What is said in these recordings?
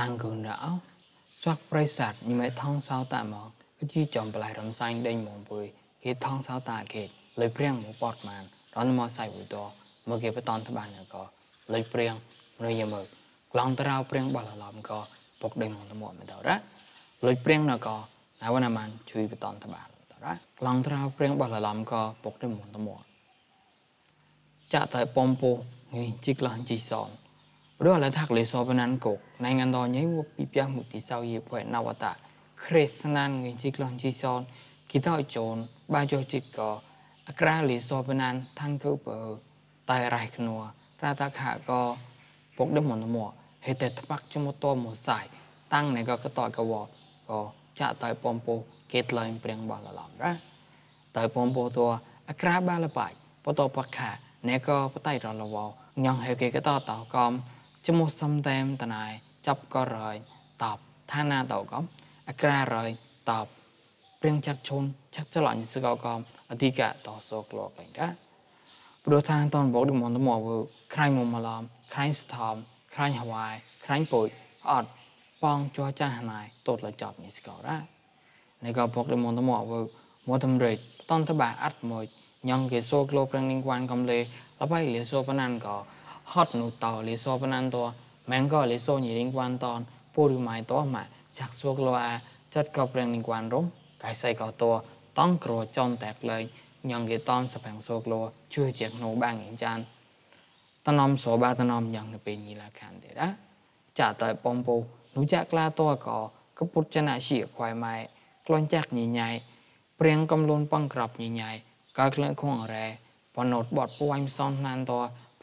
តង្កូនរោស្វាក់ប្រិស័តញិមេថងសោតាមកគឺជាចំប្លៃរំសាញ់ដេញមកពុយគេថងសោតាគេលុយព្រៀងមកបតបានរនមកសៃវុតមកគេបតនតបានក៏លុយព្រៀងមនុយយមើក្លងតារោព្រៀងបលឡំក៏ពុកដេញមកតមកមិនតរ៉ាលុយព្រៀងណក៏ណាវណាមានជួយបតនតបានតរ៉ាក្លងតារោព្រៀងបលឡំក៏ពុកដេញមកតមកចាក់តែបំពោងជីក្លងជីសង រលថាក់លេសបណានកុកណៃងានដញៃវពីពះមុទីសោយភ័យណវតាគ្រេស្ណានងជីក្លងជីសនគិតោជូនបាចុចិតកអក្រាលេសបណានថាំងកើបើតៃរៃធ្នួរតាខកពុកដឹមនមហេតេតបាក់ចមតមសៃតាំងណៃកកតកវកចាក់តៃបំពោគេតឡៃព្រៀងបលឡំរ៉ាតៃបំពោតអក្រាបាលបាយបតបខាណែកបតៃរលវញងហេកេកតតកំ ចមុះសំតែមតណៃចាប់ក៏រយតបឋានាតកំអក្រារយតបព្រៀងចាត់ឈុនចាត់ចលអញសកកំអធិកតសោក្លោកឯងរ៉ាព្រោះឋានតនបោឌីមន្តមកខ្រាញ់មុំមឡំខ្រាញ់ស្ថមខ្រាញ់ហវាយខ្រាញ់ពុយអត់បងចោចាស់ណៃតូតលចប់នេះស្កោរ៉ានេះក៏ពកទៅមន្តមកវើមកតំរេតតនតបាអត់មួយញងគេសូក្លោប្រឹងនឹងគួនកំលេលបៃលេសូបណានក៏ hodnuto liso penanto mengko liso nyiring kwanton purimai to ma chak suok loa chất cầu preng ning quan rung cái say cầu to tông cro trong tẹt lời nhận cái tông sập hàng suok loa chưa chẹt nổ ba nghìn chan tân om số ba tân om nhận được bên nhì là khăn để đó trả tới bom bù nú chắc la to có cấp bút chân ạ xỉa khoai mai lon chắc nhì nhai preng cầm luôn băng cọp nhì nhai các lưỡng không ở rè bọn nốt bọt bùi anh son nan to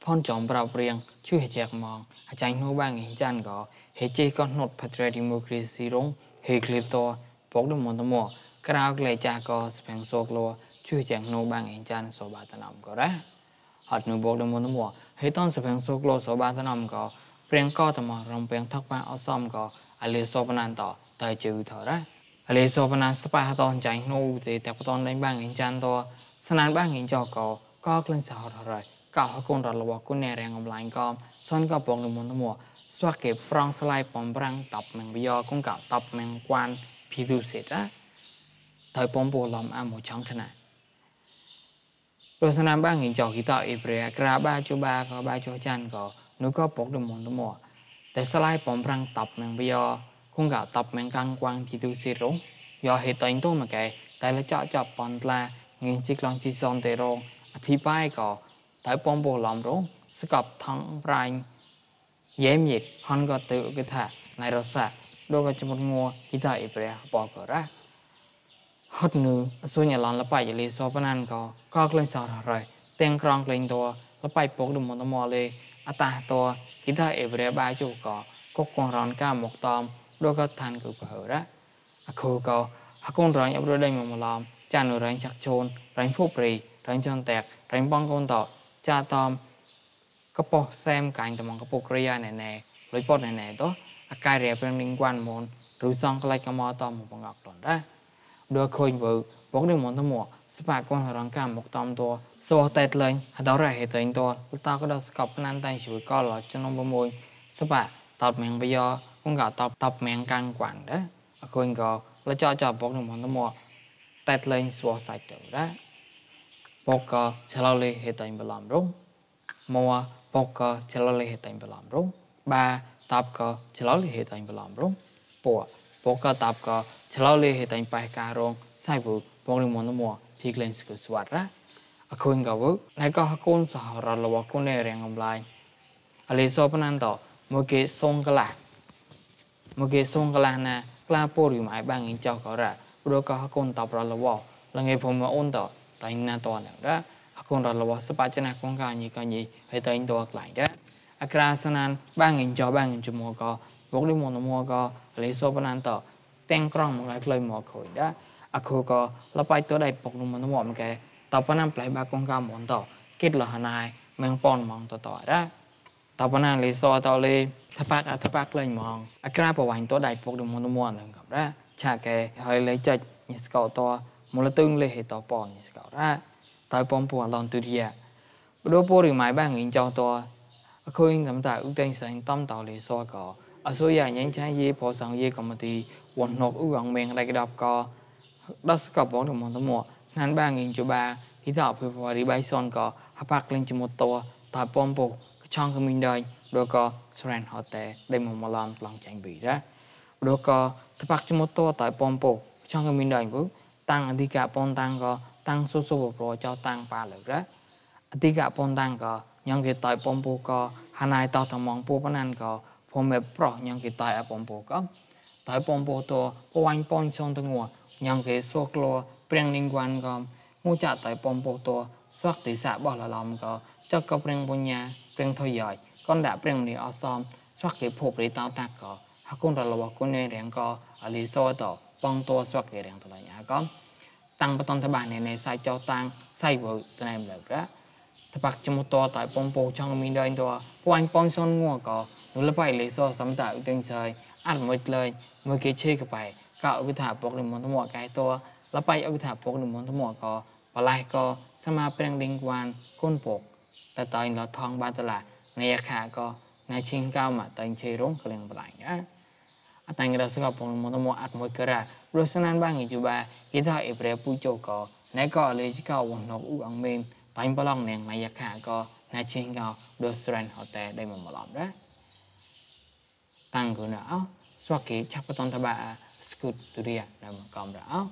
ចាក់ឈុនខតតក៏ចាក់បតនぬស្កតបណានតែរ៉ែកណួញីតាលីថងប្រាញ់តក៏ប្រងស្លាយថប់ជិបនៃតមកផអត់តព្រៀងចាក់ឈូនប្រែជីក្លែងតព្រៀងថកបាំងរំពាំងតក៏លេយកជីក្លែងសាច់សាច់ដែរសផាំងសួក្លោសបាតនំបាងញជពកោញិចណាបុកដូចមិនតមួបលាញិចណាតតនលេងកំឆាកែលេសោបណានតផនចំប្រោព្រៀងជួយចែកមកអាចាញ់នោះបាងញចានក៏ហេជេក៏ណុតផាត្រេឌីម៉ូគ្រីស៊ីរងហេក្លីតបុកដូចមិនតមួក្រៅក្លែចាក៏សផាំងសួក្លោជួយចែកនោះបាងញចានសបាតនំក៏រ៉ាហត់នោះបុកដូចមិនតមួហេតនសផាំងសួក្លោសបាតនំក៏ព្រៀងក៏តមរំព្រៀងថកបាអសំក៏អាលេសោបណានតតែជឿថរ៉ាអលេសោបណាស្ប៉ះតនចាញ់នោះទេតែបតនដេញបាំងអ៊ីចានតស្នានបាំងអ៊ីចកក៏ក៏ក្លែងសហរ៉ៃ កោកូនរលវគុណណែរៀងអំឡាញកំសនក៏បងនមុនមួស្វាគេប្រងស្លាយបំប្រាំងតបមងវិយោគងកតបមងគួនភីទុសេតាតែបំពោលំអាមចង់ខណារសនាបាំងអ៊ីចកគីតអ៊ីប្រេក្រាបាជូបាក៏បាជូចានក៏នោះក៏ពកនមុនមួតែស្លាយបំប្រាំងតបមងវិយោគងកតបមែងកាំងគួងគីទូស៊ីរងយោហេតៃតូមកែតែលចចបនត្លាងិជីក្លងជីសនទេរងអធិបាយក៏ តែពំពោឡំរងស្កប់ថងប្រាញ់យេមយិតហនក៏ទៅគេថាណៃរសាដូចក៏ជំងួគីតាអ៊ីប្រេបកករ៉ាហត់ぬអសុញឡនលបៃលីសោបណានក៏ក៏ក្លែងសររ៉ៃទាំងក្រងក្លែងតលបៃពុកដុំមតមលេអតាតគីតាអ៊ីប្រេបាយជូក៏កុកកងរនកាមកតំដូចក៏ឋានគឺបើរ៉ាអខូក៏ហកូនរងអបរដេញមកមឡំចានរងចាក់ជូនរងភូព្រីរងចន្ទែករងបងកូនត ចាតំកពោះសែមកាញ់តំងកពុក្រិយាណែណែលុយពតណែណែតអាកាយរៀបរៀងលីងគួនមនឬសងក្លាច់កមតមកបងអកតនដែរដូចឃើញវើបងនឹងមនតមកស្បាកូនរងកាមកតំតសោះតែលេងហដរហេតេងតលតាក៏ដល់ស្កប់ណានតែជួយក៏លចំណុំ6ស្បាតបមៀងបយោ cũng gạo tập tập men căng quản đó cô anh có là cho cho bốc được món mua tết lên xua sạch được đó bốc có chờ lâu lên hệ tình bị làm rung mua bốc có chờ lâu lên hệ tình bị làm rung ba tập có chờ lâu lên hệ tình bị làm rung bộ bốc có tập có chờ lâu lên hệ tình bài ca rung sai vụ bốc được món mua thì lên sự soát đó cô anh có vứt này có con sợ rồi là con này riêng ông lại Aliso penanto, mungkin song kelak មកគេសុងកលាណាក្លាពោរីម៉ៃបាងចោក៏រ៉ាព្រោះក៏កូនតបរលវលងៃភូមិអូនត តៃណាតនរ៉ាអកូនរលវសបច្ចណាកងកាញីកញីហើយតៃតក្លាញ់រ៉ាអក្រាសណានបាងចោបាងចមក៏ vok đi mòn mua có lấy số bên ăn tờ tên krong một cái lời mò khởi đó à khu có là bay tới đây bọc đúng mòn mua một cái tao bên ăn phải ba con gà mòn tờ kết là hàng này mang pon mong tờ tỏi đó tao bên ăn lấy มูลตึงเลยเหตุต่อปอนสกัดได้ต่อปอนปวนลองตุเดียบดูปอริหมายบ้างเงินจองตัวคุยสำหรับอุตังเสียงต้อมต่อเลยซอก่ออาศัยอย่างยังใช้ยีพอสังยีกรรมตีวนนกอุกังเมงไรกระดับก่อดัสกับบอกถึงมองทั้งหมดนั้นบ้างเงินจูบาที่ต่อเพื่อพอริบายซอนก่อฮับปักเล่นจมดตัวต่อปอนปุกช่องขมิ้นเดินดูก่อสแรนฮอตเต้ได้มุมมาลามหลังแจงบีได้ดูก่อถ้าปักจมดตัวต่อปอนปุกช่องขมิ้นเดินปุ๊บ ពំពូតពវាញ់ពនសនតងញ៉ងគេសួក្លោព្រៀងនីងវ៉ាន់ក៏ងូចាតៃពំពូតស្វាក់តិសាបោះលឡំក៏ចកក៏ព្រៀងបញ្ញាព្រៀងថយយ៉យកនដាក់ព្រៀងនេះអសមស្វាក់គេភពរីតោតាក់ក៏ហគុនរលវគុននេះរៀងក៏អលីសោត បងតស្វាក់គេរៀងតឡៃអាក៏តាំងបតនតបាននៃសៃចោតាំងសៃវើតណែមលើរ៉ាតបាក់ចមុតតៃបំពោចង់មានដៃតពួយប៉ុនសុនងក៏នុលបៃលេសសំតាឧទិញសៃអត់មួយលើមួយគេជេកបៃកោវិថាពុកនិមន្តមកកែតលបៃអវិថាពុកនិមន្តមកក៏បលៃក៏សមាព្រៀងឌីងវ៉ានគុនពុកតែតៃលថងបានតឡានេយខាក៏ណៃឈិងកៅមកតៃជេរងក្លៀងបលៃណា អតាំងរសកពុកនិមន្តមកអត់មួយករ៉ារសណានបាងីជូបាយីថាអេប្រេពូជោក៏ណែក៏លេជកៅវណកអ៊ូអងមេន paling bolong neng maya ka ko na ching ga do sren hote dai mo molom ra tang gu na au swaki chap ton ta ba skut tu ria na mo kom ra au